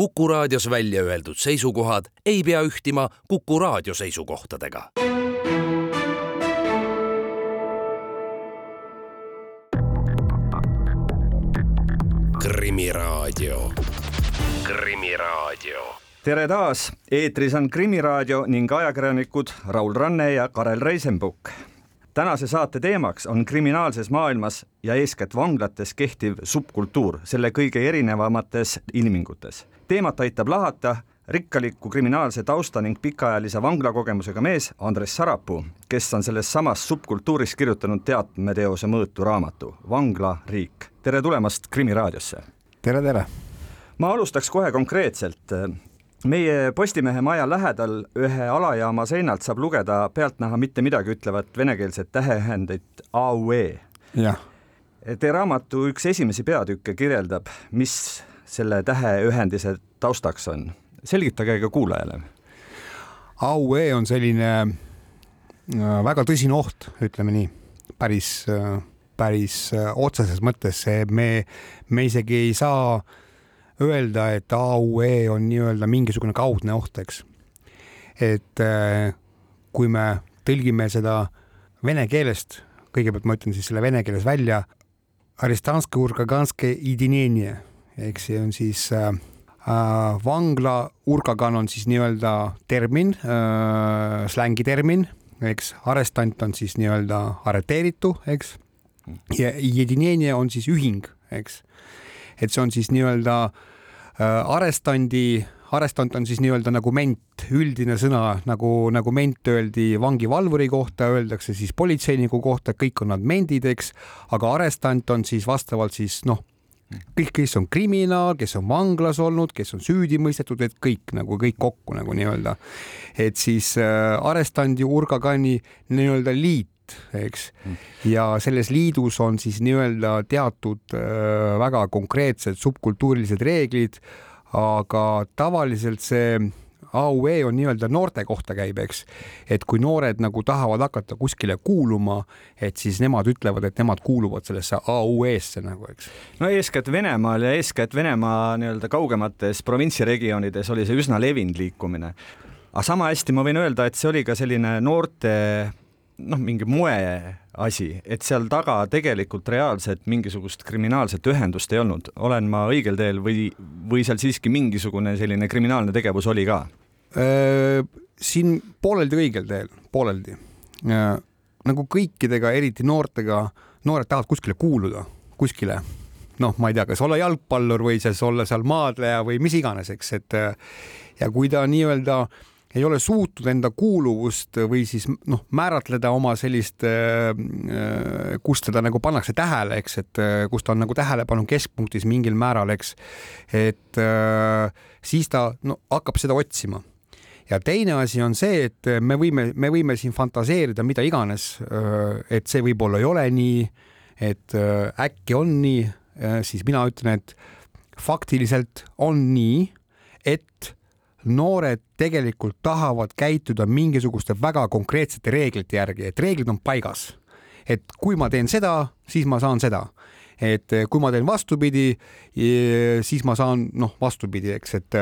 Kuku raadios välja öeldud seisukohad ei pea ühtima Kuku raadio seisukohtadega. krimiraadio, Krimiraadio tere taas, eetris on Krimiraadio ning ajakirjanikud Raul Ranne ja Karel Reisenbuk. Tänase saate teemaks on kriminaalses maailmas ja eeskätt vanglates kehtiv subkultuur selle kõige erinevamates ilmingutes. teemat aitab lahata rikkaliku kriminaalse tausta ning pikaajalise vanglakogemusega mees Andres Sarapuu, kes on selles samas subkultuuris kirjutanud teatmeteose mõõtu raamatu Vangla riik. tere tulemast Krimiraadiosse! tere, tere! ma alustaks kohe konkreetselt. Meie Postimehe maja lähedal ühe alajaama seinalt saab lugeda pealtnäha mitte midagi ütlevat venekeelset täheühendit AUE. Teie raamatu üks esimesi peatükke kirjeldab, mis selle täheühendise taustaks on. selgitage ka kuulajale. AUE on selline äh, väga tõsine oht, ütleme nii, päris, päris äh, otseses mõttes, me, me isegi ei saa öelda, et AUE on nii-öelda mingisugune kaudne oht, eks. et äh, kui me tõlgime seda vene keelest, kõigepealt ma ütlen siis selle vene keeles välja, ehk see on siis äh, äh, vangla urgagan on siis nii-öelda termin äh,, slängitermin, eks, arrestant on siis nii-öelda arreteeritu, eks. ja jedinenie on siis ühing, eks. et see on siis nii-öelda äh, arestandi, arestant on siis nii-öelda nagu ment, üldine sõna nagu, nagu ment öeldi vangivalvuri kohta, öeldakse siis politseiniku kohta, kõik on nad mendid, eks, aga arestant on siis vastavalt siis noh, kõik, kes on kriminaal, kes on vanglas olnud, kes on süüdi mõistetud, et kõik nagu kõik kokku nagu nii-öelda. et siis äh, arestandi urgakani nii-öelda liit, eks. ja selles liidus on siis nii-öelda teatud äh, väga konkreetsed subkultuurilised reeglid, aga tavaliselt see AUE on nii-öelda noorte kohta käib, eks. et kui noored nagu tahavad hakata kuskile kuuluma, et siis nemad ütlevad, et nemad kuuluvad sellesse AUE-sse nagu, eks. no eeskätt Venemaal ja eeskätt Venemaa nii-öelda kaugemates provintsiregioonides oli see üsna levinud liikumine. aga sama hästi ma võin öelda, et see oli ka selline noorte noh, mingi moe asi, et seal taga tegelikult reaalselt mingisugust kriminaalset ühendust ei olnud. olen ma õigel teel või, või seal siiski mingisugune selline kriminaalne tegevus oli ka? siin pooleldi õigel teel, pooleldi. nagu kõikidega, eriti noortega, noored tahavad kuskile kuuluda, kuskile noh, ma ei tea, kas olla jalgpallur või siis olla seal maadleja või mis iganes, eks, et ja kui ta nii-öelda ei ole suutnud enda kuuluvust või siis noh, määratleda oma sellist, kus teda nagu pannakse tähele, eks, et kus ta on nagu tähelepanu keskpunktis mingil määral, eks. et siis ta no hakkab seda otsima ja teine asi on see, et me võime, me võime siin fantaseerida mida iganes, et see võib-olla ei ole nii, et äkki on nii, siis mina ütlen, et faktiliselt on nii, et noored tegelikult tahavad käituda mingisuguste väga konkreetsete reeglite järgi, et reeglid on paigas. et kui ma teen seda, siis ma saan seda et kui ma teen vastupidi, siis ma saan noh, vastupidi, eks, et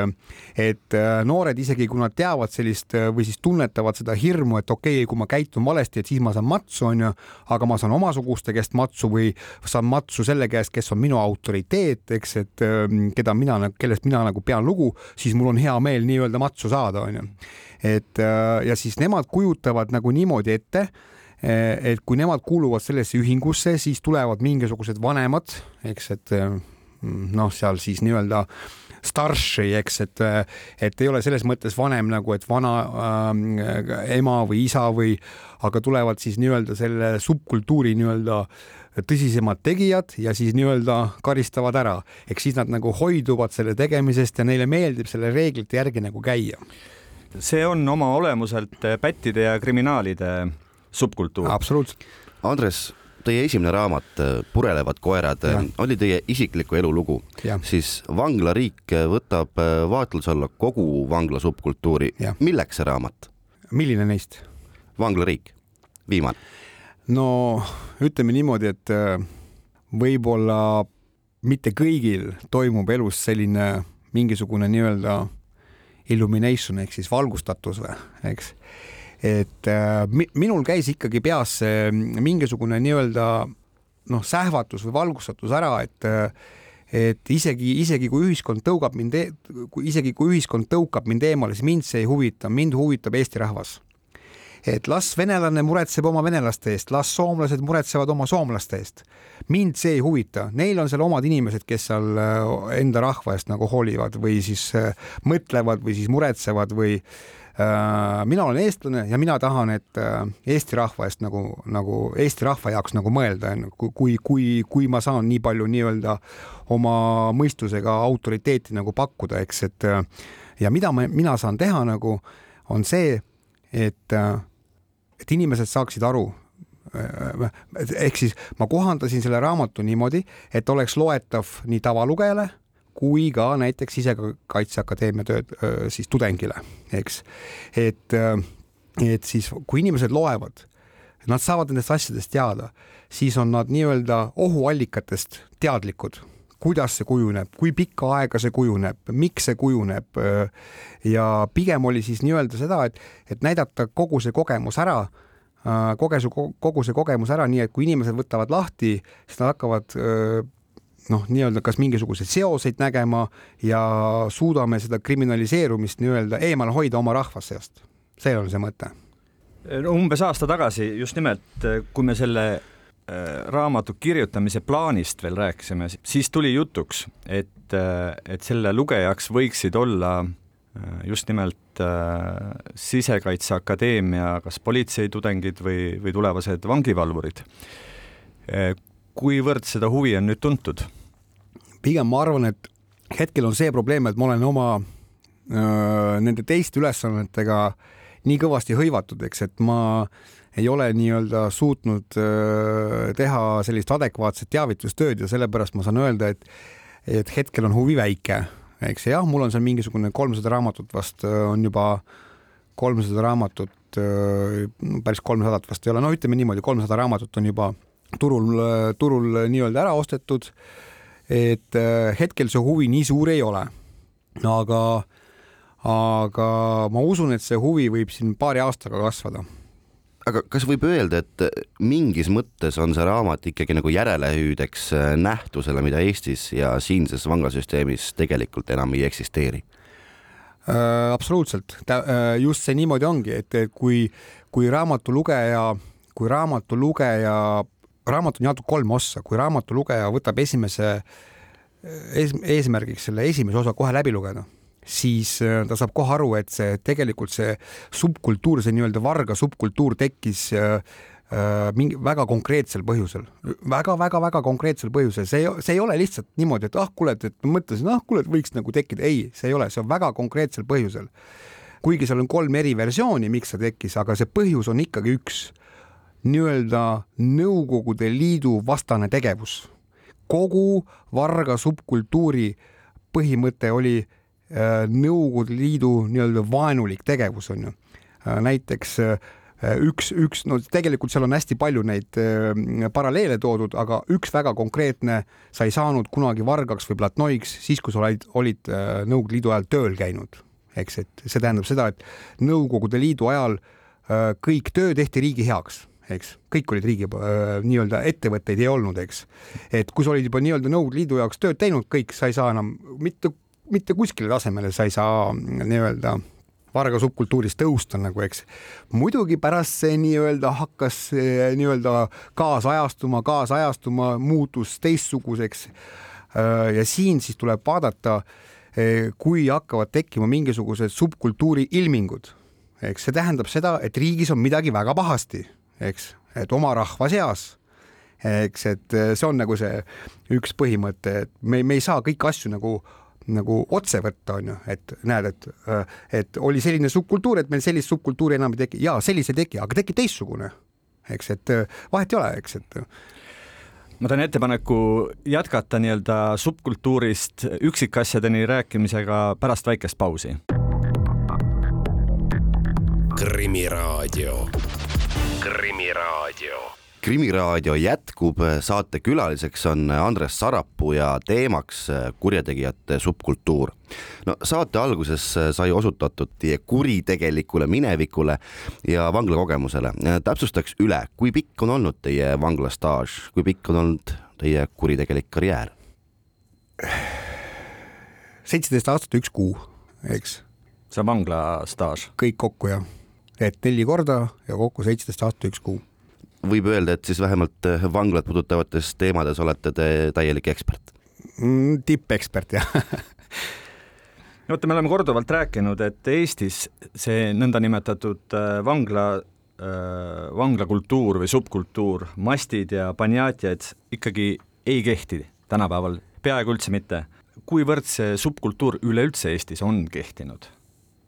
et noored isegi kui nad teavad sellist või siis tunnetavad seda hirmu, et okei okay,, kui ma käitun valesti, et siis ma saan matsu, onju, aga ma saan omasuguste käest matsu või saan matsu selle käest, kes on minu autoriteet, eks, et keda mina, kellest mina nagu pean lugu, siis mul on hea meel nii-öelda matsu saada, onju. et ja siis nemad kujutavad nagu niimoodi ette Eh, et kui nemad kuuluvad sellesse ühingusse, siis tulevad mingisugused vanemad, eks, et mm, noh, seal siis nii-öelda starši, eks, et, et ei ole selles mõttes vanem nagu, et vana äh, ema või isa või, aga tulevad siis nii-öelda selle subkultuuri nii-öelda tõsisemad tegijad ja siis nii-öelda karistavad ära, eks siis nad nagu hoiduvad selle tegemisest ja neile meeldib selle reeglite järgi nagu käia. see on oma olemuselt pättide ja kriminaalide subkultuur. absoluutselt. Andres, teie esimene raamat Purelevad koerad ja. oli teie isikliku elu lugu, siis Vanglariik võtab vaatluse alla kogu vangla subkultuuri. milleks see raamat? milline neist? Vanglariik, viimane. no ütleme niimoodi, et võib-olla mitte kõigil toimub elus selline mingisugune nii-öelda illumination ehk siis valgustatus või, eks. Et äh, minul käis ikkagi peas see mingisugune nii-öelda noh, sähvatus või valgustatus ära, et et isegi, isegi kui ühiskond tõugab mind e, isegi kui ühiskond tõukab mind eemale, siis mind see ei huvita, mind huvitab Eesti rahvas et las venelane muretseb oma venelaste eest, las soomlased muretsevad oma soomlaste eest. mind see ei huvita, neil on seal omad inimesed, kes seal äh, enda rahva eest nagu hoolivad või siis äh, mõtlevad või siis muretsevad või äh, mina olen eestlane ja mina tahan, et Eesti rahva eest nagu, nagu Eesti rahva jaoks nagu mõelda, kui, kui, kui ma saan nii palju nii-öelda oma mõistusega autoriteeti nagu pakkuda, eks, et ja mida ma, mina saan teha nagu, on see, et et inimesed saaksid aru. ehk siis ma kohandasin selle raamatu niimoodi, et oleks loetav nii tavalugejale kui ka näiteks Sisekaitseakadeemia tööd siis tudengile, eks. et, et siis, kui inimesed loevad, nad saavad nendest asjadest teada, siis on nad nii-öelda ohuallikatest teadlikud kuidas see kujuneb, kui pikka aega see kujuneb, miks see kujuneb. ja pigem oli siis nii-öelda seda, et, et näidata kogu see kogemus ära kogesu, kogu see kogemus ära, nii et kui inimesed võtavad lahti, siis nad hakkavad noh, nii-öelda kas mingisuguseid seoseid nägema ja suudame seda kriminaliseerumist nii-öelda eemal hoida oma rahva seast. see on see mõte. umbes aasta tagasi just nimelt, kui me selle Äh, raamatu kirjutamise plaanist veel rääkisime, siis tuli jutuks, et, äh, et selle lugejaks võiksid olla äh, just nimelt Sisekaitseakadeemia kas politseitudengid või, või tulevased vangivalvurid. kuivõrd seda huvi on nüüd tuntud? Pigem ma arvan, et hetkel on see probleem, et ma olen oma öö, nende teiste ülesannetega nii kõvasti hõivatud, eks, et ma öö, ei ole nii-öelda suutnud teha sellist adekvaatset teavitustööd ja sellepärast ma saan öelda, et, et hetkel on huvi väike, eks jah, mul on seal mingisugune kolmsada raamatut vast on juba, kolmsada raamatut, päris kolmsadat vast ei ole, no ütleme niimoodi, kolmsada raamatut on juba turul, turul nii-öelda ära ostetud. Et hetkel see huvi nii suur ei ole. aga, aga ma usun, et see huvi võib siin paari aastaga kasvada aga kas võib öelda, et mingis mõttes on see raamat ikkagi nagu järelehüüdeks äh, nähtusele, mida Eestis ja siinses vanglasüsteemis tegelikult enam ei eksisteeri? Äh, absoluutselt, äh, just see niimoodi ongi, et kui, kui raamatu lugeja, kui raamatu lugeja, raamat on jaotatud kolme ossa, kui raamatu lugeja võtab esimese ees, eesmärgiks selle esimese osa kohe läbi lugeda siis äh, ta saab kohe aru, et see tegelikult see subkultuur, see nii-öelda varga subkultuur tekkis äh, äh, mingi väga konkreetsel põhjusel. Väga,, väga-väga-väga konkreetsel põhjusel, see, see ei ole lihtsalt niimoodi, et ah, kuule, et ma mõtlesin, ah, kuule, et võiks nagu tekkida, ei, see ei ole, see on väga konkreetsel põhjusel. kuigi seal on kolm eri versiooni, miks see tekkis, aga see põhjus on ikkagi üks, nii-öelda Nõukogude Liidu vastane tegevus. kogu varga subkultuuri põhimõte oli Äh, Nõukogude Liidu nii-öelda vaenulik tegevus on ju. Äh, näiteks äh, üks, üks, no tegelikult seal on hästi palju neid paralleele toodud, aga üks väga konkreetne, sa ei saanud kunagi vargaks või platnoiks siis, kui sa olid, olid Nõukogude Liidu ajal tööl käinud, eks, et see tähendab seda, et Nõukogude Liidu ajal kõik töö tehti riigi heaks eks, kõik olid riigi nii-öelda ettevõtteid ei olnud, eks. et kui sa olid juba nii-öelda Nõukogude Liidu jaoks tööd teinud, kõik, sa ei saa enam mitte mitte kuskile tasemele sa ei saa nii-öelda varga subkultuuris tõusta nagu, eks. muidugi pärast see nii-öelda hakkas nii-öelda kaasajastuma, kaasajastuma, muutus teistsuguseks. Ja siin siis tuleb vaadata, äh, kui hakkavad tekkima mingisugused subkultuuri ilmingud, eks see tähendab seda, et riigis on midagi väga pahasti, eks, et oma rahva seas eks, et see on nagu see üks põhimõte, et me, me ei saa kõiki asju nagu nagu otse võtta, on ju, et näed, et, äh, et oli selline subkultuur, et meil sellist subkultuuri enam ei teki ja sellise ei teki, aga tekib teistsugune, eks, et äh, vahet ei ole, eks, et ma teen ettepaneku jätkata nii-öelda subkultuurist üksikasjadeni rääkimisega pärast väikest pausi. krimiraadio, Krimiraadio krimiraadio jätkub, saate külaliseks on Andres Sarapuu ja teemaks kurjategijate subkultuur. no saate alguses sai osutatud teie kuritegelikule minevikule ja vanglakogemusele. täpsustaks üle, kui pikk on olnud teie vanglastaaž, kui pikk on olnud teie kuritegelik karjäär? seitseteist aastat, üks kuu, eks. see vanglastaaž? kõik kokku jah, et neli korda ja kokku seitseteist aastat, üks kuu võib öelda, et siis vähemalt eh, vanglat puudutavates teemades olete te täielik ekspert mm,? tippekspert jah no vaata, me oleme korduvalt rääkinud, et Eestis see nõndanimetatud äh, vangla, äh, vanglakultuur või subkultuur, mastid ja banjatjad ikkagi ei kehti tänapäeval, peaaegu üldse mitte. kuivõrd see subkultuur üleüldse Eestis on kehtinud?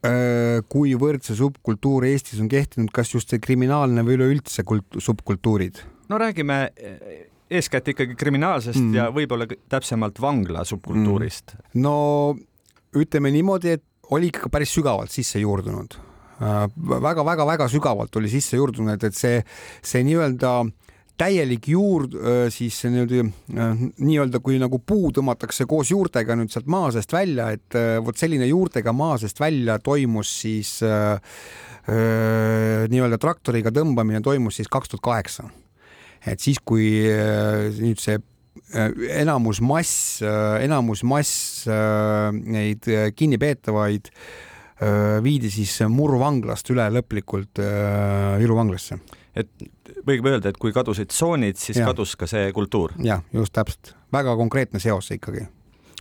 Äh, kuivõrd see subkultuur Eestis on kehtinud, kas just see kriminaalne või üleüldse kult-, subkultuurid? no räägime äh, eeskätt ikkagi kriminaalsest mm. ja võib-olla täpsemalt vangla subkultuurist mm.. no ütleme niimoodi, et oli ikka päris sügavalt sisse juurdunud väga-väga-väga äh, sügavalt oli sisse juurdunud, et see, see nii-öelda täielik juur siis niimoodi nii-öelda kui nagu puu tõmmatakse koos juurtega nüüd sealt maa seest välja, et vot selline juurtega maa seest välja toimus siis nii-öelda traktoriga tõmbamine toimus siis kaks tuhat kaheksa. et siis, kui nüüd see enamus mass, enamus mass neid kinnipeetavaid viidi siis Muru vanglast üle lõplikult Viru vanglasse. et võib öelda, et kui kadusid tsoonid, siis ja. kadus ka see kultuur. jah, just täpselt, väga konkreetne seos ikkagi.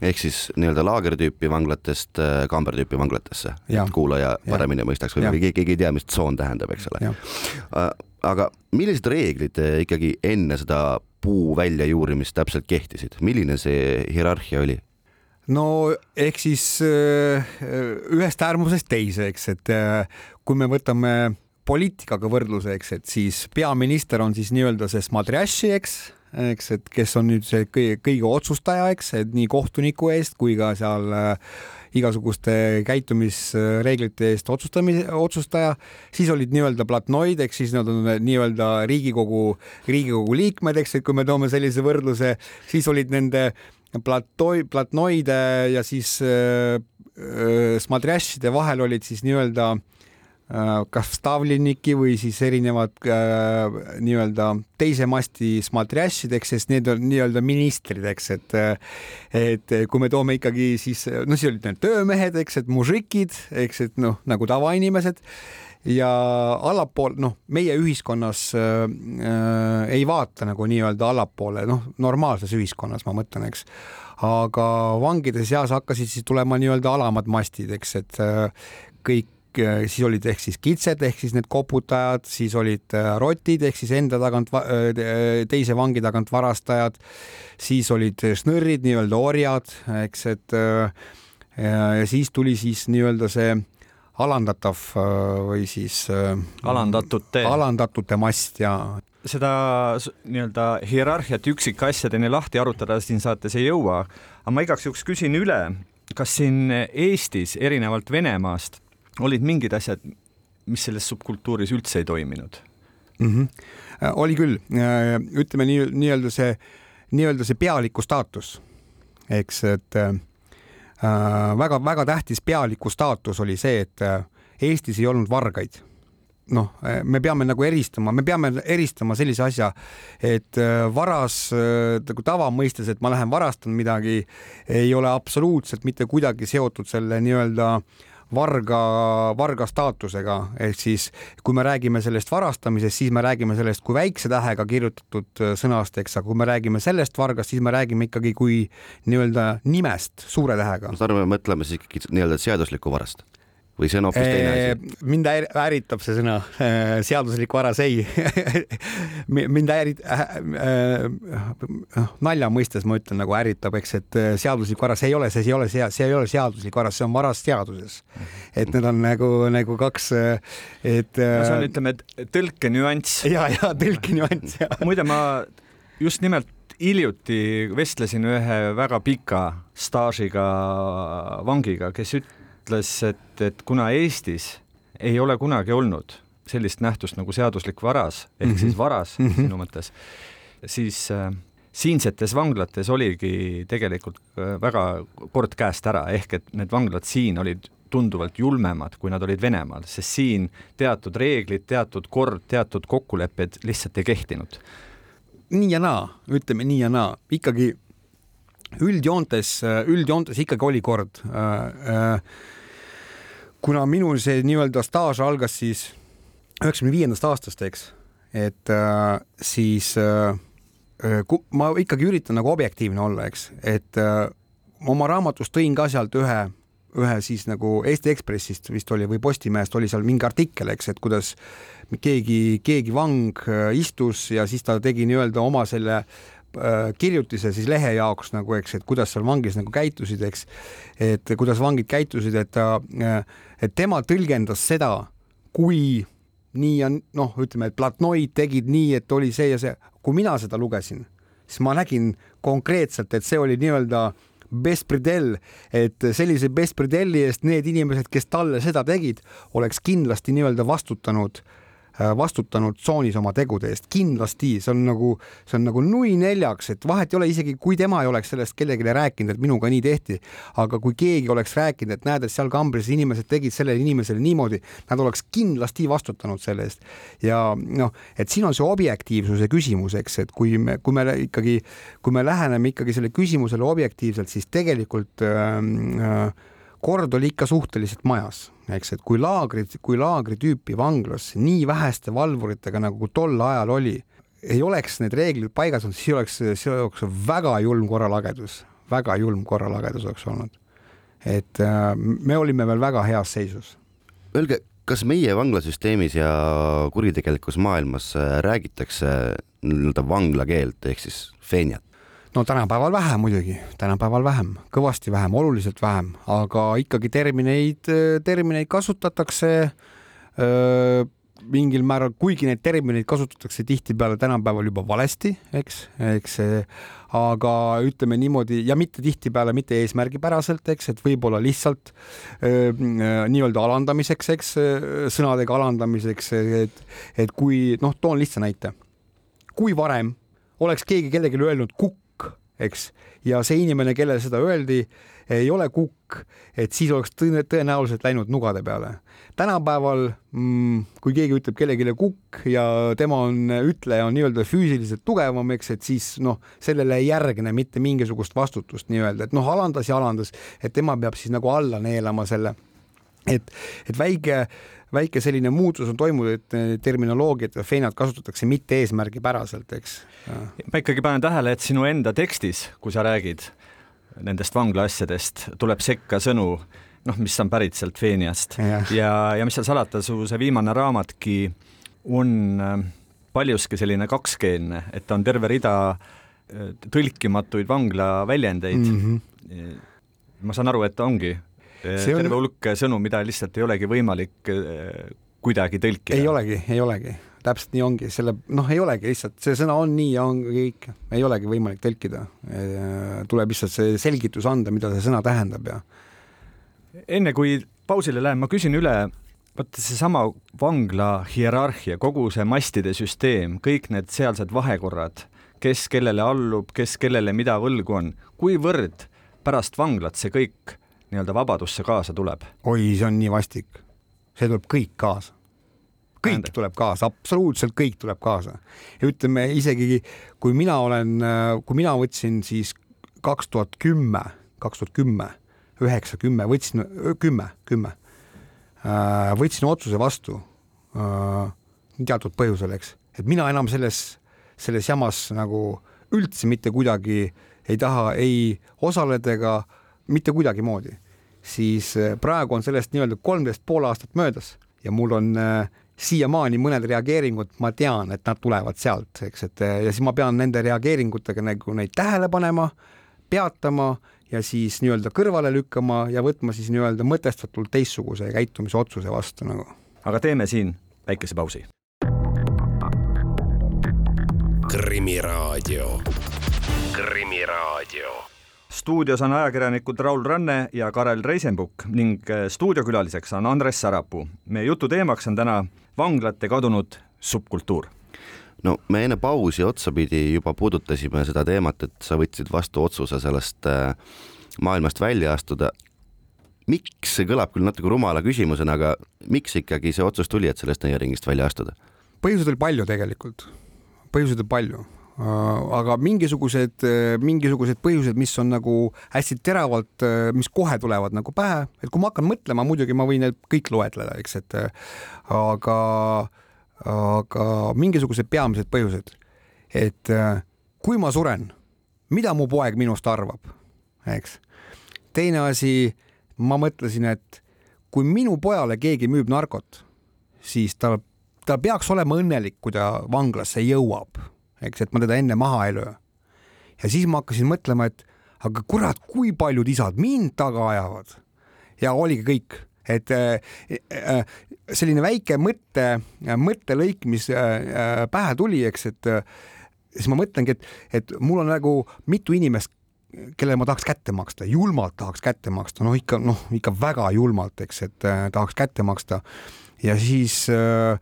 ehk siis nii-öelda laagertüüpi vanglatest äh, kambertüüpi vanglatesse, et kuulaja paremini mõistaks, võib-olla keegi, keegi ei tea, mis tsoon tähendab, eks ole. Äh, aga millised reeglid äh, ikkagi enne seda puu väljajuurimist täpselt kehtisid, milline see hierarhia oli? no ehk siis ühest äärmusest teise, eks, et kui me võtame poliitikaga võrdluseks, et siis peaminister on siis nii-öelda see smadrjaši, eks, eks, et kes on nüüd see kõige, kõige otsustaja, eks, et nii kohtuniku eest kui ka seal äh, igasuguste käitumisreeglite eest otsustamise, otsustaja, siis olid nii-öelda platnoid, ehk siis nad on nii-öelda Riigikogu, Riigikogu liikmed, eks, et kui me toome sellise võrdluse, siis olid nende platoi, platnoide ja siis äh, äh, smadrjašide vahel olid siis nii-öelda Äh, kas Stavliniki või siis erinevad äh, nii-öelda teise masti smatrjašideks, sest need on nii-öelda ministrid, eks, et et kui me toome ikkagi siis, no siis olid need töömehed, eks, et mužikid, eks, et noh, nagu tavainimesed ja allapool, noh, meie ühiskonnas äh, äh, ei vaata nagu nii-öelda allapoole, noh, normaalses ühiskonnas ma mõtlen, eks. aga vangide seas hakkasid siis tulema nii-öelda alamad mastid, eks, et äh, kõik Äh, siis olid ehk siis kitsed ehk siis need koputajad, siis olid äh, rotid ehk siis enda tagant, äh, teise vangi tagant varastajad, siis olid šnõrrid, nii-öelda orjad, eks, et ja siis tuli siis nii-öelda see alandatav või siis alandatute, alandatute mast ja seda nii-öelda hierarhiat üksikasjadeni lahti arutada siin saates ei jõua, aga ma igaks juhuks küsin üle, kas siin Eestis erinevalt Venemaast olid mingid asjad, mis selles subkultuuris üldse ei toiminud mm? -hmm. oli küll, äh, ütleme nii, nii-öelda see, nii-öelda see pealiku staatus, eks, et väga-väga äh, tähtis pealiku staatus oli see, et äh, Eestis ei olnud vargaid noh, me peame nagu eristama, me peame eristama sellise asja, et varas nagu tavamõistes, et ma lähen varastan midagi, ei ole absoluutselt mitte kuidagi seotud selle nii-öelda äh, varga, varga staatusega, ehk siis kui me räägime sellest varastamisest, siis me räägime sellest kui väikse tähega kirjutatud äh, sõnast, eks, aga kui me räägime sellest vargast, siis me räägime ikkagi kui nii-öelda nimest suure tähega. ma saan aru, me mõtleme siis ikkagi nii-öelda seaduslikku varast või see on hoopis teine asi? mind ärritab see sõna, seaduslik varas ei mind ärrit- äh,, äh, nalja mõistes ma ütlen nagu ärritab, eks, et seaduslik varas ei ole, see ei ole, see ei ole seaduslik varas, see on varas seaduses. et need on nagu, nagu kaks, et no see on, ütleme, tõlke nüanss. ja, ja tõlke nüanss, ja. muide, ma just nimelt hiljuti vestlesin ühe väga pika staažiga vangiga, kes üt-, ütles, et, et kuna Eestis ei ole kunagi olnud sellist nähtust nagu seaduslik varas ehk mm -hmm. siis varas mm -hmm. sinu mõttes, siis äh, siinsetes vanglates oligi tegelikult äh, väga kord käest ära, ehk et need vanglad siin olid tunduvalt julmemad, kui nad olid Venemaal, sest siin teatud reeglid, teatud kord, teatud kokkulepped lihtsalt ei kehtinud. nii ja naa, ütleme nii ja naa, ikkagi üldjoontes, üldjoontes ikkagi oli kord äh,. Äh, kuna minul see nii-öelda staaž algas siis üheksakümne viiendast aastast, eks, et äh, siis äh, ma ikkagi üritan nagu objektiivne olla, eks, et äh, oma raamatus tõin ka sealt ühe, ühe siis nagu Eesti Ekspressist vist oli või Postimehest oli seal mingi artikkel, eks, et kuidas keegi, keegi vang äh, istus ja siis ta tegi nii-öelda oma selle kirjutise siis lehe jaoks nagu, eks, et kuidas seal vangis nagu käitusid, eks, et kuidas vangid käitusid, et ta, äh, et tema tõlgendas seda, kui nii on, noh, ütleme, et platnoid tegid nii, et oli see ja see, kui mina seda lugesin, siis ma nägin konkreetselt, et see oli nii-öelda Bespredel, et sellise Bespredelli eest need inimesed, kes talle seda tegid, oleks kindlasti nii-öelda vastutanud äh, Äh, vastutanud tsoonis oma tegude eest, kindlasti. See on nagu, see on nagu nui neljaks, et vahet ei ole isegi, kui tema ei oleks sellest kellelegi rääkinud, et minuga nii tehti, aga kui keegi oleks rääkinud, et näed, et seal kambris inimesed tegid sellele inimesele niimoodi, nad oleks kindlasti vastutanud selle eest. ja noh, et siin on see objektiivsuse küsimus, eks, et kui me, kui me ikkagi, kui me läheneme ikkagi selle küsimusele objektiivselt, siis tegelikult äh, äh, kord oli ikka suhteliselt majas, eks, et kui laagrid, kui laagri tüüpi vanglas nii väheste valvuritega nagu tol ajal oli, ei oleks need reeglid paigas olnud, siis oleks, see oleks väga julm korralagedus, väga julm korralagedus oleks olnud. et äh, me olime veel väga heas seisus. Öelge, kas meie vanglasüsteemis ja kuritegelikus maailmas äh, räägitakse nii-öelda vanglakeelt ehk siis feeniat? No tänapäeval vähem muidugi, tänapäeval vähem, kõvasti vähem, oluliselt vähem, aga ikkagi termineid, termineid kasutatakse öö, mingil määral, kuigi neid termineid kasutatakse tihtipeale tänapäeval juba valesti, eks, eks, aga ütleme niimoodi ja mitte tihtipeale mitte eesmärgipäraselt, eks, et võib-olla lihtsalt nii-öelda alandamiseks, eks, sõnadega alandamiseks, et, et kui noh, toon lihtsa näite. kui varem oleks keegi kellelegi öelnud kukk, eks, ja see inimene, kellele seda öeldi, ei ole kukk, et siis oleks tõenäoliselt läinud nugade peale. tänapäeval mm, kui keegi ütleb kellelegi kukk ja tema on, ütleja on nii-öelda füüsiliselt tugevam, eks, et siis noh, sellele ei järgne mitte mingisugust vastutust nii-öelda, et noh, alandas ja alandas, et tema peab siis nagu alla neelama selle. Et, et väike, väike selline muutus on toimunud, et terminoloogiat ja feenat kasutatakse mitte eesmärgipäraselt, eks. ma ikkagi panen tähele, et sinu enda tekstis, kui sa räägid nendest vangla asjadest, tuleb sekka sõnu, noh, mis on pärit sealt Feeniast ja, ja, ja mis seal salata, su see viimane raamatki on äh, paljuski selline kakskeelne, et ta on terve rida äh, tõlkimatuid vangla väljendeid mm. -hmm. ma saan aru, et ongi see on... terve hulk sõnu, mida lihtsalt ei olegi võimalik eh, kuidagi tõlkida. ei olegi, ei olegi, täpselt nii ongi, selle noh, ei olegi lihtsalt, see sõna on nii ja ongi kõik, ei olegi võimalik tõlkida. Eh, tuleb lihtsalt see selgitus anda, mida see sõna tähendab ja. enne kui pausile lähen, ma küsin üle, vaata seesama vangla hierarhia, kogu see mastide süsteem, kõik need sealsed vahekorrad, kes kellele allub, kes kellele mida võlgu on, kuivõrd pärast vanglat see kõik nii-öelda vabadusse kaasa tuleb? oi, see on nii vastik. see tuleb kõik kaasa. kõik Ände. tuleb kaasa, absoluutselt kõik tuleb kaasa. ja ütleme isegi, kui mina olen, kui mina võtsin siis kaks tuhat kümme, kaks tuhat kümme, üheksa, kümme, võtsin, kümme, kümme, äh, võtsin otsuse vastu äh, teatud põhjusel, eks, et mina enam selles, selles jamas nagu üldse mitte kuidagi ei taha ei osaleda ega mitte kuidagimoodi, siis äh, praegu on sellest nii-öelda kolmteist pool aastat möödas ja mul on äh, siiamaani mõned reageeringud, ma tean, et nad tulevad sealt, eks, et äh, ja siis ma pean nende reageeringutega nagu neid tähele panema, peatama ja siis nii-öelda kõrvale lükkama ja võtma siis nii-öelda mõtestatult teistsuguse käitumisotsuse vastu nagu. aga teeme siin väikese pausi. krimiraadio, Krimiraadio stuudios on ajakirjanikud Raul Ranne ja Karel Reisenbuk ning äh, stuudiokülaliseks on Andres Sarapuu. meie jutu teemaks on täna vanglate kadunud subkultuur. no me enne pausi otsapidi juba puudutasime seda teemat, et sa võtsid vastu otsuse sellest äh, maailmast välja astuda. miks, see kõlab küll natuke rumala küsimusena, aga miks ikkagi see otsus tuli, et sellest nõiaringist välja astuda? põhjuseid oli palju tegelikult, põhjuseid oli palju aga mingisugused, äh, mingisugused põhjused, mis on nagu hästi teravalt, äh, mis kohe tulevad nagu pähe, et kui ma hakkan mõtlema, muidugi ma võin need kõik loetleda, eks, et aga, aga mingisugused peamised põhjused, et kui ma suren, mida mu poeg minust arvab, eks. teine asi, ma mõtlesin, et kui minu pojale keegi müüb narkot, siis ta, ta peaks olema õnnelik, kui ta vanglasse jõuab eks, et ma teda enne maha ei löö. ja siis ma hakkasin mõtlema, et aga kurat, kui paljud isad mind taga ajavad. ja oligi kõik, et äh, äh, selline väike mõtte, mõttelõik, mis äh, pähe tuli, eks, et siis ma mõtlengi, et, et mul on nagu mitu inimest, kellele ma tahaks kätte maksta, julmalt tahaks kätte maksta, noh ikka noh, ikka väga julmalt, eks, et tahaks kätte maksta ja siis äh,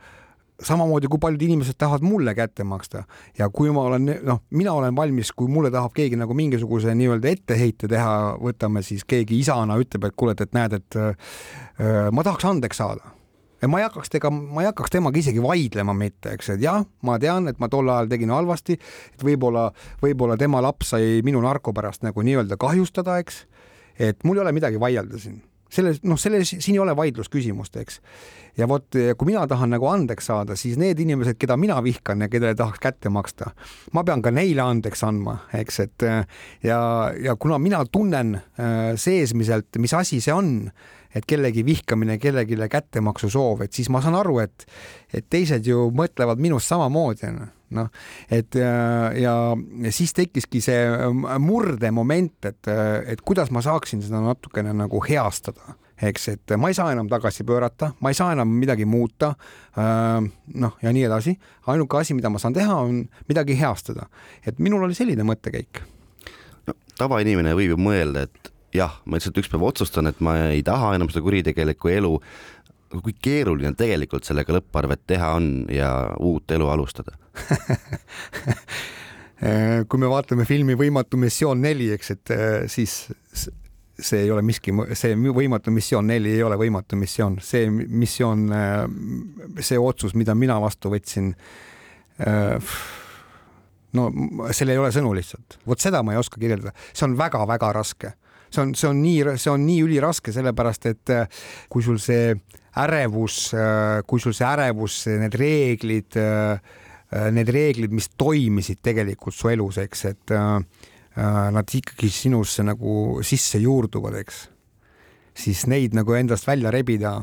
samamoodi kui paljud inimesed tahavad mulle kätte maksta ja kui ma olen, noh, mina olen valmis, kui mulle tahab keegi nagu mingisuguse nii-öelda etteheite teha, võtame siis keegi isana ütleb, et kuule, et näed, et äh, ma tahaks andeks saada ja ma ei hakkaks tega, ma ei hakkaks temaga isegi vaidlema mitte, eks, et jah, ma tean, et ma tol ajal tegin halvasti, et võib-olla, võib-olla tema laps sai minu narko pärast nagu nii-öelda kahjustada, eks. et mul ei ole midagi vaielda siin selles, noh, selles, siin ei ole vaidlusküsimust, eks. ja vot, kui mina tahan nagu andeks saada, siis need inimesed, keda mina vihkan ja kellele tahaks kätte maksta, ma pean ka neile andeks andma, eks, et ja, ja kuna mina tunnen äh, seesmiselt, mis asi see on, et kellegi vihkamine, kellelegi kättemaksu soov, et siis ma saan aru, et, et teised ju mõtlevad minust samamoodi, noh, et ja, ja siis tekkiski see murdemoment, et, et kuidas ma saaksin seda natukene nagu heastada eks, et ma ei saa enam tagasi pöörata, ma ei saa enam midagi muuta. noh, ja nii edasi. ainuke asi, mida ma saan teha, on midagi heastada. et minul oli selline mõttekäik no,. tavainimene võib ju mõelda, et jah, ma lihtsalt üks päev otsustan, et ma ei taha enam seda kuritegelikku elu. Kui keeruline tegelikult sellega lõpparvet teha on ja uut elu alustada? Kui me vaatame filmi Võimatu missioon neli, eks, et äh, siis see ei ole miski, see võimatu missioon neli ei ole võimatu missioon, see missioon, äh, see otsus, mida mina vastu võtsin. Äh, no seal ei ole sõnu lihtsalt, vot seda ma ei oska kirjeldada, see on väga-väga raske see on, see on nii, see on nii üliraske, sellepärast et äh, kui sul see ärevus, äh, kui sul see ärevus, need reeglid, äh, need reeglid, mis toimisid tegelikult su elus, eks, et nad ikkagi sinusse nagu sisse juurduvad, eks, siis neid nagu endast välja rebida,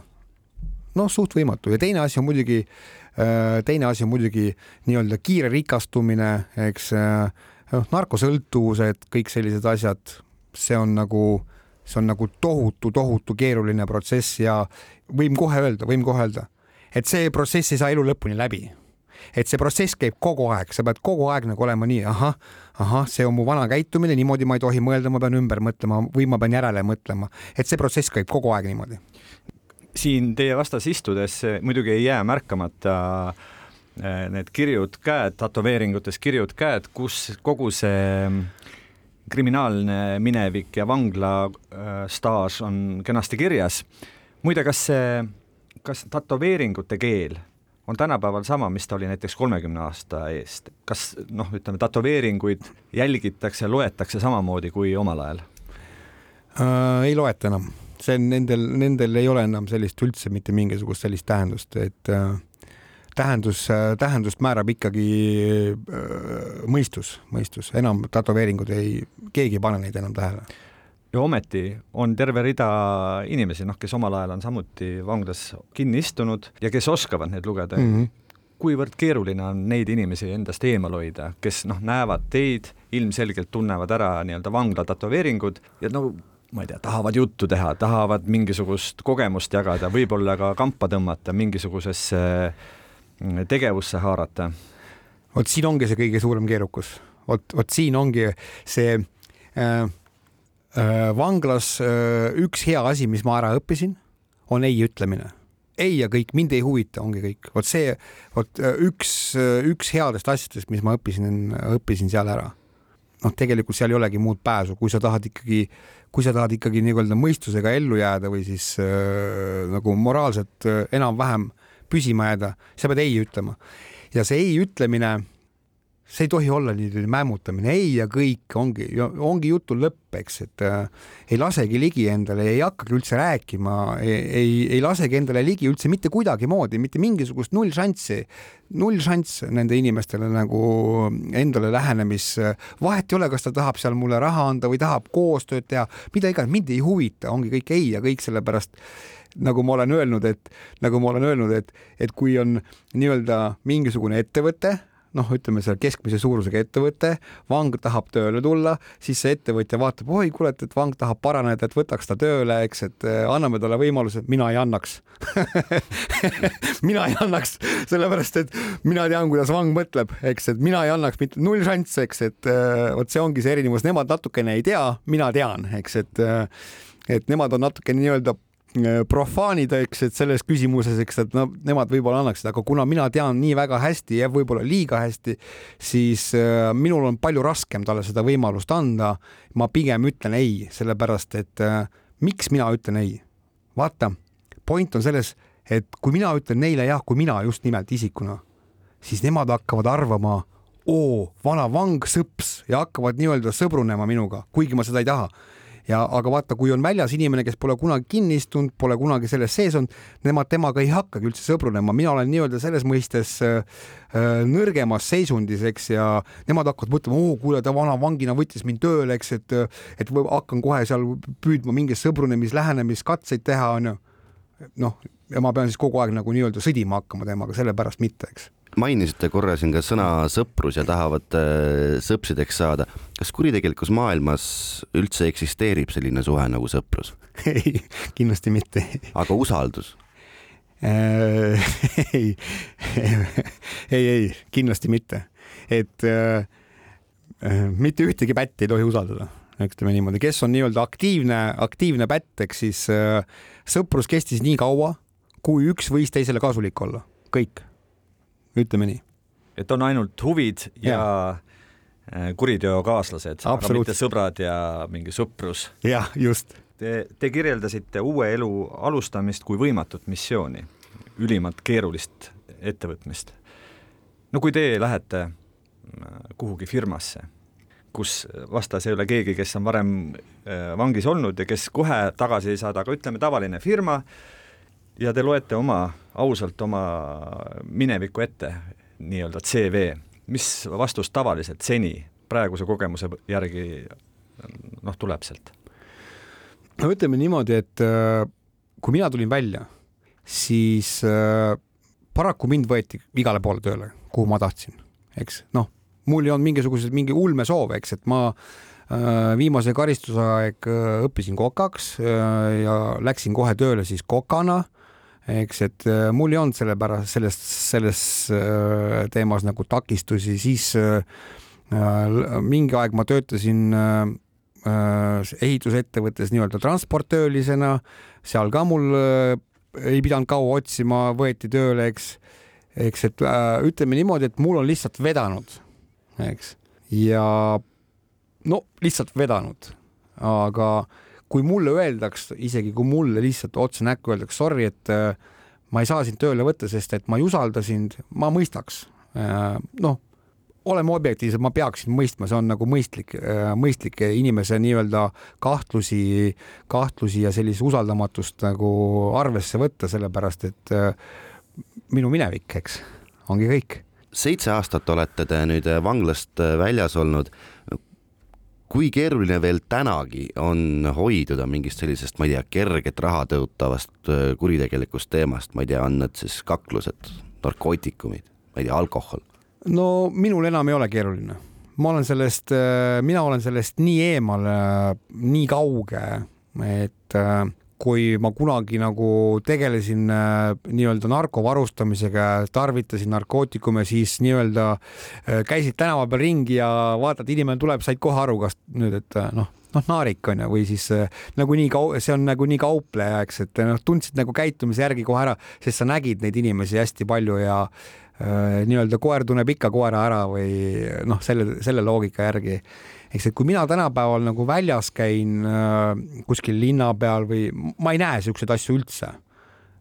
noh, suht võimatu. Ja teine asi on muidugi, teine asi on muidugi nii-öelda kiire rikastumine, eks, noh, narkosõltuvused, kõik sellised asjad see on nagu, see on nagu tohutu, tohutu keeruline protsess ja võin kohe öelda, võin kohe öelda, et see protsess ei saa elu lõpuni läbi. Et see protsess käib kogu aeg, sa pead kogu aeg nagu olema nii, ahah, ahah, see on mu vana käitumine, niimoodi ma ei tohi mõelda, ma pean ümber mõtlema või ma pean järele mõtlema, et see protsess käib kogu aeg niimoodi. siin teie vastas istudes muidugi ei jää märkamata äh, need kirjud käed, tätoveeringutes kirjud käed, kus kogu see kriminaalne minevik ja vangla äh, on kenasti kirjas. muide, kas see, kas tätoveeringute keel on tänapäeval sama, mis ta oli näiteks kolmekümne aasta eest, kas noh, ütleme tätoveeringuid jälgitakse, loetakse samamoodi kui omal ajal äh,? ei loeta enam, see on nendel, nendel ei ole enam sellist üldse mitte mingisugust sellist tähendust, et äh, tähendus, tähendust määrab ikkagi äh, mõistus, mõistus, enam tätoveeringud ei, keegi ei pane neid enam tähele. ja ometi on terve rida inimesi, noh, kes omal ajal on samuti vanglas kinni istunud ja kes oskavad neid lugeda mm. -hmm kuivõrd keeruline on neid inimesi endast eemal hoida, kes noh, näevad teid, ilmselgelt tunnevad ära nii-öelda vangla tätoveeringud ja no ma ei tea, tahavad juttu teha, tahavad mingisugust kogemust jagada, võib-olla ka kampa tõmmata mingisugusesse äh, tegevusse haarata? vot siin ongi see kõige suurem keerukus, vot, vot siin ongi see äh, vanglas üks hea asi, mis ma ära õppisin, on ei ütlemine ei ja kõik, mind ei huvita, ongi kõik. vot see, vot üks, üks headest asjadest, mis ma õppisin, õppisin seal ära. noh, tegelikult seal ei olegi muud pääsu, kui sa tahad ikkagi, kui sa tahad ikkagi nii-öelda mõistusega ellu jääda või siis äh, nagu moraalselt äh, enam-vähem püsima jääda, sa pead ei ütlema. ja see ei ütlemine see ei tohi olla niimoodi mämmutamine, ei ja kõik ongi, ongi jutu lõpp, eks, et äh, ei lasegi ligi endale, ei hakkagi üldse rääkima, ei, ei lasegi endale ligi üldse mitte kuidagimoodi, mitte mingisugust null šanssi, null šanss nende inimestele nagu endale lähenemis, vahet ei ole, kas ta tahab seal mulle raha anda või tahab koostööd teha, mida iganes, mind ei huvita, ongi kõik ei ja kõik sellepärast nagu ma olen öelnud, et nagu ma olen öelnud, et, et kui on nii-öelda mingisugune ettevõte noh, ütleme seal keskmise suurusega ettevõte, vang tahab tööle tulla, siis see ettevõtja vaatab, oi, kuule, et vang tahab paraneda, et võtaks ta tööle, eks, et eh, anname talle võimaluse, mina ei annaks. Mina ei annaks, sellepärast et mina tean, kuidas vang mõtleb, eks, et mina ei annaks mitte null šanss, eks, et eh, vot see ongi see erinevus, nemad natukene ei tea, mina tean, eks, et eh, et nemad on natuke nii-öelda Äh, profaanida, eks, et selles küsimuses, eks, et no nemad võib-olla annaksid, aga kuna mina tean nii väga hästi ja võib-olla liiga hästi, siis äh, minul on palju raskem talle seda võimalust anda. ma pigem ütlen ei, sellepärast et äh, miks mina ütlen ei? vaata, point on selles, et kui mina ütlen neile jah, kui mina just nimelt isikuna, siis nemad hakkavad arvama, oo, vana vang sõps ja hakkavad nii-öelda sõbrunema minuga, kuigi ma seda ei taha ja aga vaata, kui on väljas inimene, kes pole kunagi kinni istunud, pole kunagi selles sees olnud, nemad temaga ei hakkagi üldse sõbrunema, mina olen nii-öelda selles mõistes äh, äh nõrgemas seisundis, eks, ja nemad hakkavad mõtlema, oo, kuule, ta vana vangina võttis mind tööle, eks, et, et hakkan kohe seal püüdma mingeid sõbrunemis, lähenemiskatseid teha, onju. noh, ja ma pean siis kogu aeg nagu nii-öelda sõdima hakkama temaga, sellepärast mitte, eks mainisite korra siin ka sõna sõprus ja tahavad äh, sõpsideks saada. kas kuritegelikus maailmas üldse eksisteerib selline suhe nagu sõprus? ei, kindlasti mitte. aga usaldus äh, ei, ei, ei, kindlasti mitte. et äh, äh, mitte ühtegi pätti ei tohi usaldada, ütleme niimoodi, kes on nii-öelda aktiivne, aktiivne pätt, eks siis äh, sõprus kestis nii kaua, kui üks võis teisele kasulik olla, kõik ütleme nii. et on ainult huvid ja, ja äh, kuriteokaaslased, aga mitte sõbrad ja mingi sõprus. jah, just. Te, te kirjeldasite uue elu alustamist kui võimatut missiooni, ülimalt keerulist ettevõtmist. no kui teie lähete äh, kuhugi firmasse, kus vastas ei ole keegi, kes on varem äh, vangis olnud ja kes kohe tagasi ei saada, aga ütleme, tavaline firma, ja te loete oma, ausalt oma mineviku ette, nii-öelda CV, mis vastus tavaliselt seni praeguse kogemuse järgi noh, tuleb sealt? no ütleme niimoodi, et äh, kui mina tulin välja, siis äh, paraku mind võeti igale poole tööle, kuhu ma tahtsin, eks noh, mul ei olnud mingisuguseid mingi ulmesoove, eks, et ma äh, viimase karistuse aeg õppisin kokaks ja läksin kohe tööle siis kokana eks, et äh, mul ei olnud sellepärast sellest, selles äh, teemas nagu takistusi, siis äh, mingi aeg ma töötasin ehitusettevõttes nii-öelda transportöölisena, seal ka mul ei pidanud kaua otsima, võeti tööle, eks, eks, et ütleme niimoodi, et mul on lihtsalt vedanud, eks, ja no lihtsalt vedanud, aga äh, kui mulle öeldaks, isegi kui mulle lihtsalt otse näkku öeldaks, sorry, et äh, ma ei saa sind tööle võtta, sest et ma ei usalda sind, ma mõistaks. Äh, noh, oleme objektiivsed, ma peaksin mõistma, see on nagu mõistlik, äh, mõistlik inimese nii-öelda kahtlusi, kahtlusi ja sellist usaldamatust nagu arvesse võtta, sellepärast et minu minevik, eks, ongi kõik seitse aastat olete te nüüd vanglast väljas olnud kui keeruline veel tänagi on hoiduda mingist sellisest, ma ei tea, kerget raha tõotavast äh, kuritegelikust teemast, ma ei tea, on need siis kaklused, narkootikumid, ma ei tea, alkohol? no minul enam ei ole keeruline, ma olen sellest, äh, mina olen sellest nii eemal, nii kauge, et äh, kui ma kunagi nagu tegelesin äh, nii-öelda narkovarustamisega, tarvitasin narkootikume, siis nii-öelda äh, käisid tänava peal ringi ja vaatad, inimene tuleb, said kohe aru, kas nüüd, et äh, noh, noh, naarik on ju, või siis äh, nagunii kau-, see on nagunii kaupleja, eks, et noh, tundsid nagu käitumise järgi kohe ära, sest sa nägid neid inimesi hästi palju ja nii-öelda koer tunneb ikka koera ära või noh, selle, selle loogika järgi. eks, et kui mina tänapäeval nagu väljas käin äh, kuskil linna peal või ma ei näe siukseid asju üldse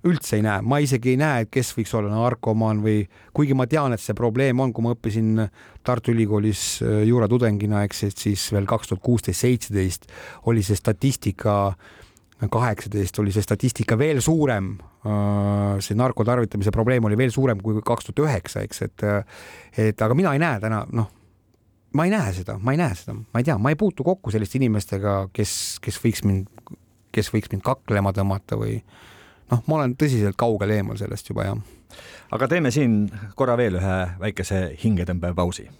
üldse ei näe, ma isegi ei näe, et kes võiks olla narkomaan või kuigi ma tean, et see probleem on, kui ma õppisin Tartu Ülikoolis äh, juuratudengina, eks, et siis veel kaks tuhat kuusteist, seitseteist oli see statistika, kaheksateist oli see statistika veel suurem. Äh, see narkotarvitamise probleem oli veel suurem kui kaks tuhat üheksa, eks, et, et aga mina ei näe täna, noh, ma ei näe seda, ma ei näe seda, ma ei tea, ma ei puutu kokku selliste inimestega, kes, kes võiks mind, kes võiks mind kaklema tõmmata või noh, ma olen tõsiselt kaugel eemal sellest juba jah. aga teeme siin korra veel ühe väikese hingetõmbepausi.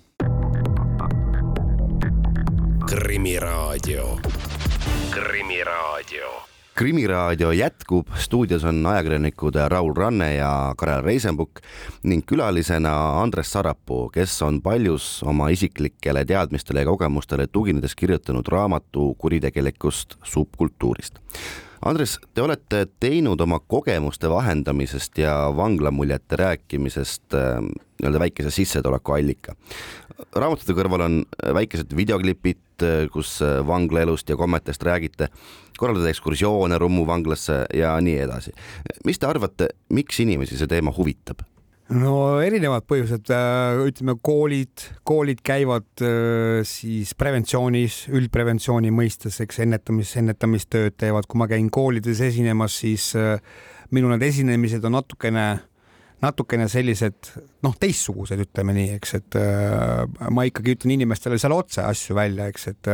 krimiraadio, Krimiraadio. Krimiraadio jätkub, stuudios on ajakirjanikud Raul Ranne ja Karel Reisenbuk ning külalisena Andres Sarapuu, kes on paljus oma isiklikele teadmistele ja kogemustele tuginedes kirjutanud raamatu kuritegelikust subkultuurist Andres, te olete teinud oma kogemuste vahendamisest ja vanglamuljete rääkimisest äh, nii-öelda väikese sissetulekuallika. raamatute kõrval on väikesed videoklipid, äh, kus äh, vanglaelust ja kommetest räägite, korraldate ekskursioone Rummu vanglasse ja nii edasi. mis te arvate, miks inimesi see teema huvitab? No erinevad põhjused, äh, ütleme koolid, koolid käivad äh, siis preventsioonis, üldpreventsiooni mõistes, eks ennetamis, ennetamistööd teevad, kui ma käin koolides esinemas, siis äh, minu need esinemised on natukene, natukene sellised noh, teistsugused, ütleme nii, eks, et ma ikkagi ütlen inimestele seal otse asju välja, eks, et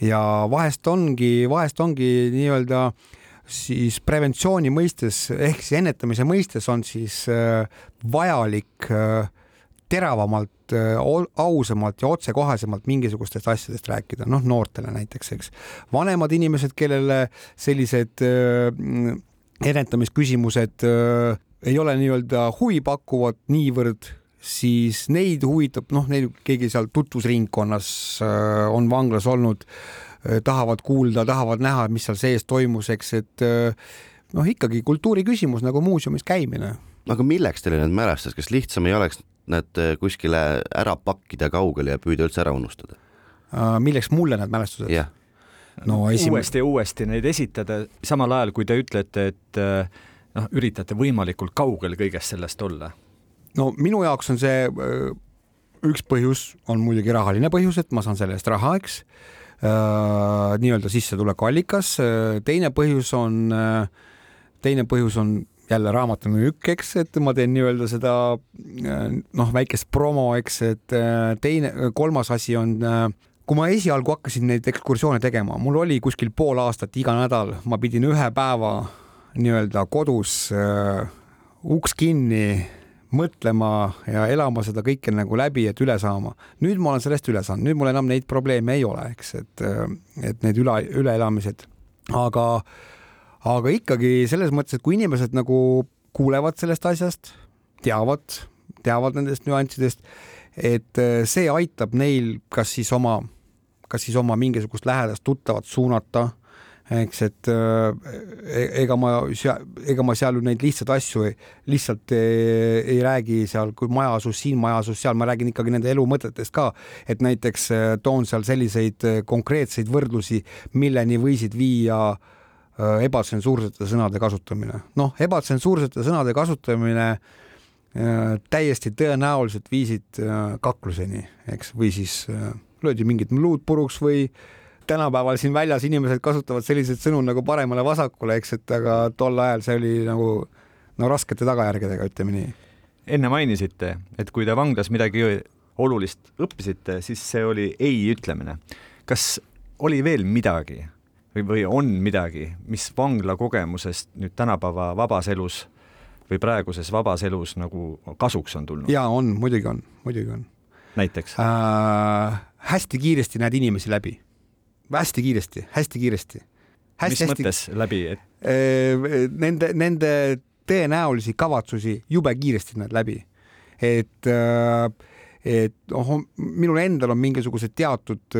ja vahest ongi, vahest ongi nii-öelda äh, siis preventsiooni mõistes ehk siis ennetamise mõistes on siis äh, vajalik äh, teravamalt, äh, ausamalt ja otsekohesemalt mingisugustest asjadest rääkida, noh, noortele näiteks, eks. vanemad inimesed, kellele sellised ennetamisküsimused ei ole nii-öelda huvipakkuvad niivõrd, siis neid huvitab, noh, neil keegi seal tutvusringkonnas on vanglas olnud tahavad kuulda, tahavad näha, mis seal sees toimus, eks, et äh, noh, ikkagi kultuuri küsimus nagu muuseumis käimine. aga milleks teile need mälestused, kas lihtsam ei oleks need äh, kuskile ära pakkida kaugele ja püüda üldse ära unustada? milleks mulle need mälestused yeah.? no esim... uuesti ja uuesti neid esitada, samal ajal kui te ütlete, et noh, üritate võimalikult kaugel kõigest sellest olla. no minu jaoks on see üks põhjus on muidugi rahaline põhjus, et ma saan selle eest raha, eks Äh, nii-öelda sissetulekuallikas. Äh, teine põhjus on, äh, teine põhjus on jälle raamatumüük, eks, et ma teen nii-öelda seda noh, väikest promo, eks, et teine, kolmas asi on kui ma esialgu hakkasin neid ekskursioone tegema, mul oli kuskil pool aastat iga nädal, ma pidin ühe päeva nii-öelda kodus äh, uks kinni mõtlema ja elama seda kõike nagu läbi, et üle saama. nüüd ma olen sellest üle saanud, nüüd mul enam neid probleeme ei ole, eks, et, et need üle, üleelamised, aga, aga ikkagi selles mõttes, et kui inimesed nagu kuulevad sellest asjast, teavad, teavad nendest nüanssidest, et see aitab neil kas siis oma, kas siis oma mingisugust lähedast tuttavat suunata eks, et äh, e-, ega ma ega ma seal ju neid lihtsaid asju ei, lihtsalt ei, ei räägi seal, kui maja asus siin, maja asus seal, ma räägin ikkagi nende elu mõtetest ka, et näiteks äh, toon seal selliseid äh, konkreetseid võrdlusi, milleni võisid viia ebatsensuursete sõnade kasutamine. noh, ebatsensuursete sõnade kasutamine täiesti tõenäoliselt viisid kakluseni, eks, või siis löödi mingit luud puruks või äh, tänapäeval siin väljas inimesed kasutavad selliseid sõnu nagu paremale-vasakule, eks, et aga tol ajal see oli nagu no raskete tagajärgedega, ütleme nii. enne mainisite, et kui te vanglas midagi olulist õppisite, siis see oli ei ütlemine. kas oli veel midagi või, või on midagi, mis vangla kogemusest nüüd tänapäeva vabas elus või praeguses vabas elus nagu kasuks on tulnud? ja on, muidugi on, muidugi on. näiteks äh,? hästi kiiresti näed inimesi läbi hästi kiiresti, hästi kiiresti. mis hästi... mõttes läbi et...? Nende, nende tõenäolisi kavatsusi jube kiiresti näed läbi. et, et noh, minul endal on mingisugused teatud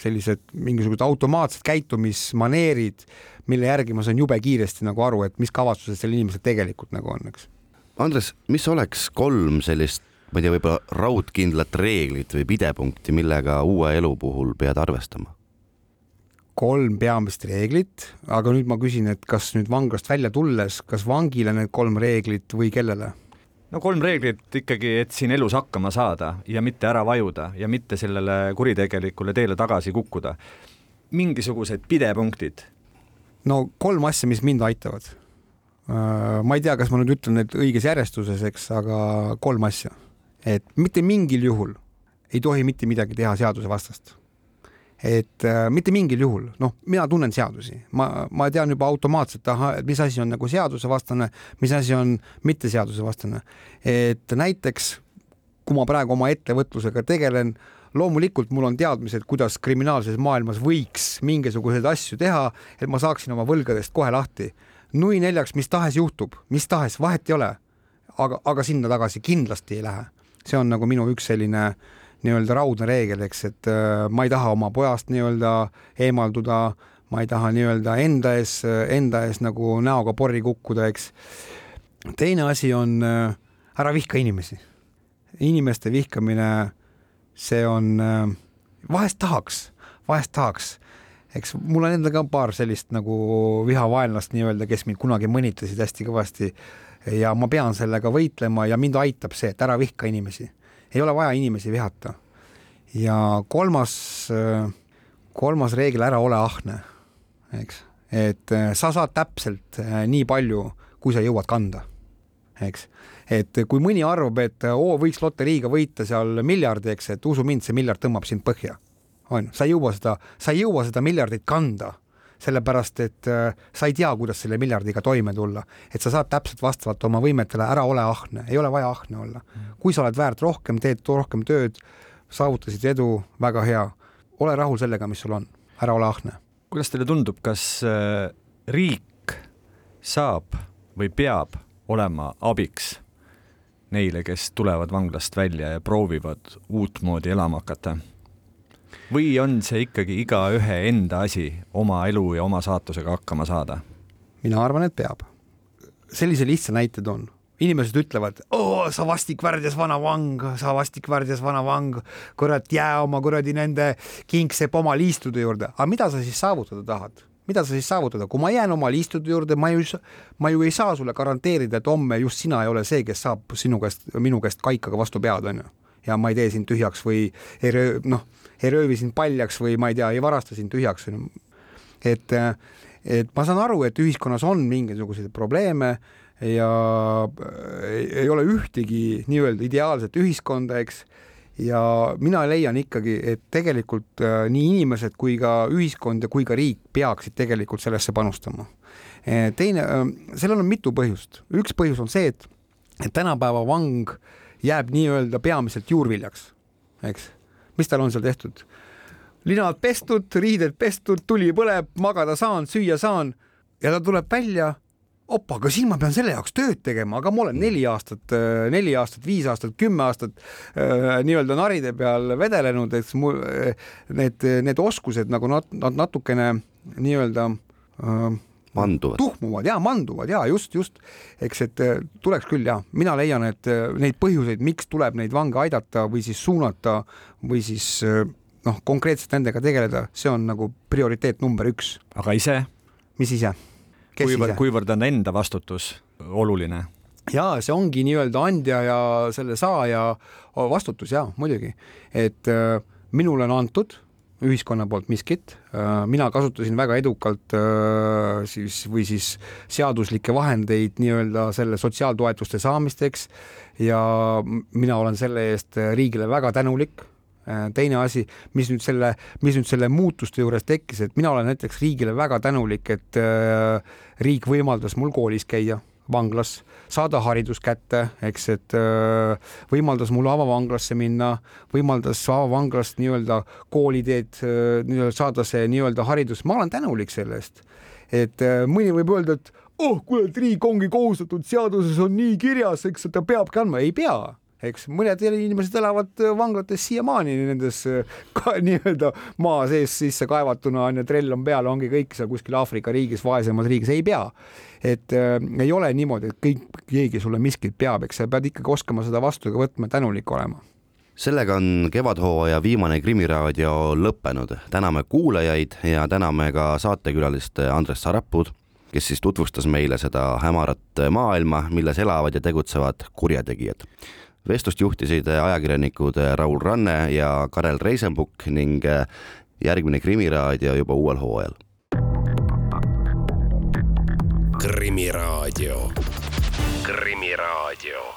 sellised mingisugused automaatsed käitumismaneerid, mille järgi ma saan jube kiiresti nagu aru, et mis kavatsused sel inimesel tegelikult nagu on, eks. Andres, mis oleks kolm sellist, ma ei tea, võib-olla raudkindlat reeglit või pidepunkti, millega uue elu puhul pead arvestama? Kolm peamist reeglit, aga nüüd ma küsin, et kas nüüd vanglast välja tulles, kas vangile need kolm reeglit või kellele? no kolm reeglit ikkagi, et siin elus hakkama saada ja mitte ära vajuda ja mitte sellele kuritegelikule teele tagasi kukkuda. mingisugused pidepunktid. no kolm asja, mis mind aitavad. Äh, ma ei tea, kas ma nüüd ütlen need õiges järjestuses, eks, aga kolm asja. et mitte mingil juhul ei tohi mitte midagi teha seadusevastast et äh, mitte mingil juhul, noh, mina tunnen seadusi, ma, ma tean juba automaatselt, ahah, mis asi on nagu seadusevastane, mis asi on mitte seadusevastane. et näiteks kui ma praegu oma ettevõtlusega tegelen, loomulikult mul on teadmised, kuidas kriminaalses maailmas võiks mingisuguseid asju teha, et ma saaksin oma võlgadest kohe lahti. nui neljaks, mis tahes juhtub, mis tahes, vahet ei ole. aga, aga sinna tagasi kindlasti ei lähe. see on nagu minu üks selline äh, nii-öelda raudne reegel, eks, et äh, ma ei taha oma pojast nii-öelda eemalduda, ma ei taha nii-öelda enda ees, enda ees nagu näoga porri kukkuda, eks. teine asi on äh, ära vihka inimesi. inimeste vihkamine, see on, äh, vahest tahaks, vahest tahaks eks mul on endal ka paar sellist nagu vihavaenlast nii-öelda, kes mind kunagi mõnitasid hästi kõvasti ja ma pean sellega võitlema ja mind aitab see, et ära vihka inimesi ei ole vaja inimesi vihata. ja kolmas, kolmas reegel, ära ole ahne, eks, et äh, sa saad täpselt äh, nii palju, kui sa jõuad kanda, eks et kui mõni arvab, et oo, võiks loteriiga võita seal miljardi, eks, et usu mind, see miljard tõmbab sind põhja. on, sa ei jõua seda, sa ei jõua seda miljardit kanda sellepärast et äh, sa ei tea, kuidas selle miljardiga toime tulla, et sa saad täpselt vastavalt oma võimetele, ära ole ahne, ei ole vaja ahne olla. kui sa oled väärt rohkem, teed rohkem tööd, saavutasid edu, väga hea, ole rahul sellega, mis sul on, ära ole ahne. kuidas teile tundub, kas äh, riik saab või peab olema abiks neile, kes tulevad vanglast välja ja proovivad uutmoodi elama hakata? Või on see ikkagi igaühe enda asi oma elu ja oma saatusega hakkama saada? mina arvan, et peab. sellise lihtsa näite toon. inimesed ütlevad, sa vastikvärdjas vana vang, sa vastikvärdjas vana vang, kurat, jää oma kuradi nende kingsepp oma liistude juurde, aga mida sa siis saavutada tahad? mida sa siis saavutada, kui ma jään oma liistude juurde, ma ju, ma ju ei saa sulle garanteerida, et homme just sina ei ole see, kes saab sinu käest, minu käest kaikaga vastu pead, onju. ja ma ei tee sind tühjaks või ei röö-, noh ei röövi sind paljaks või ma ei tea, ei varasta sind tühjaks. et, et ma saan aru, et ühiskonnas on mingisuguseid probleeme ja ei, ei ole ühtegi nii-öelda ideaalset ühiskonda, eks ja mina leian ikkagi, et tegelikult äh, nii inimesed kui ka ühiskond ja kui ka riik peaksid tegelikult sellesse panustama. Äh, teine äh,, sellel on mitu põhjust, üks põhjus on see, et, et tänapäeva vang jääb nii-öelda peamiselt juurviljaks, eks mis tal on seal tehtud? linad pestud, riided pestud, tuli põleb, magada saan, süüa saan ja ta tuleb välja opa, aga siin ma pean selle jaoks tööd tegema, aga ma olen neli aastat, äh, neli aastat, viis aastat, kümme aastat äh, nii-öelda naride peal vedelenud, et mul äh, need, need oskused nagu nad, nad natukene nii-öelda manduvad. tuhmuvad ja manduvad ja just, just, eks, et tuleks küll ja mina leian, et neid põhjuseid, miks tuleb neid vange aidata või siis suunata või siis äh, noh, konkreetselt nendega tegeleda, see on nagu prioriteet number üks. aga ise? mis ise? kuivõrd, kuivõrd on enda vastutus oluline? ja see ongi nii-öelda andja ja selle saaja vastutus ja muidugi, et äh, minule on antud ühiskonna poolt miskit, äh, mina kasutasin väga edukalt äh, siis või siis seaduslikke vahendeid nii-öelda selle sotsiaaltoetuste saamisteks ja mina olen selle eest riigile väga tänulik. Äh, teine asi, mis nüüd selle, mis nüüd selle muutuste juures tekkis, et mina olen näiteks riigile väga tänulik, et riik võimaldas mul koolis käia vanglas, saada haridus kätte, eks, et äh, võimaldas mul avavanglasse minna, võimaldas avavanglast nii-öelda kooliteed äh, nii-öelda saada see nii-öelda haridus, ma olen tänulik selle eest. et äh, mõni võib öelda, et oh, kuule, et riik ongi kohustatud, seaduses on nii kirjas, eks, ta peabki andma, ei pea eks mõned inimesed elavad vanglates siiamaani nendes nii-öelda maa sees sisse kaevatuna on ju, trell on peal, ongi kõik seal kuskil Aafrika riigis, vaesemas riigis, ei pea. et äh, ei ole niimoodi, et kõik, keegi sulle miskit peab, eks sa pead ikkagi oskama seda vastu ka võtma, tänulik olema sellega on Kevadhooaja viimane Krimiraadio lõppenud. täname kuulajaid ja täname ka saatekülalist Andres Sarapuud kes siis tutvustas meile seda hämarat maailma, milles elavad ja tegutsevad kurjategijad. Vestlust juhtisid ajakirjanikud Raul Ranne ja Karel Reisenbuk ning järgmine Krimiraadio juba uuel hooajal. krimiraadio, Krimiraadio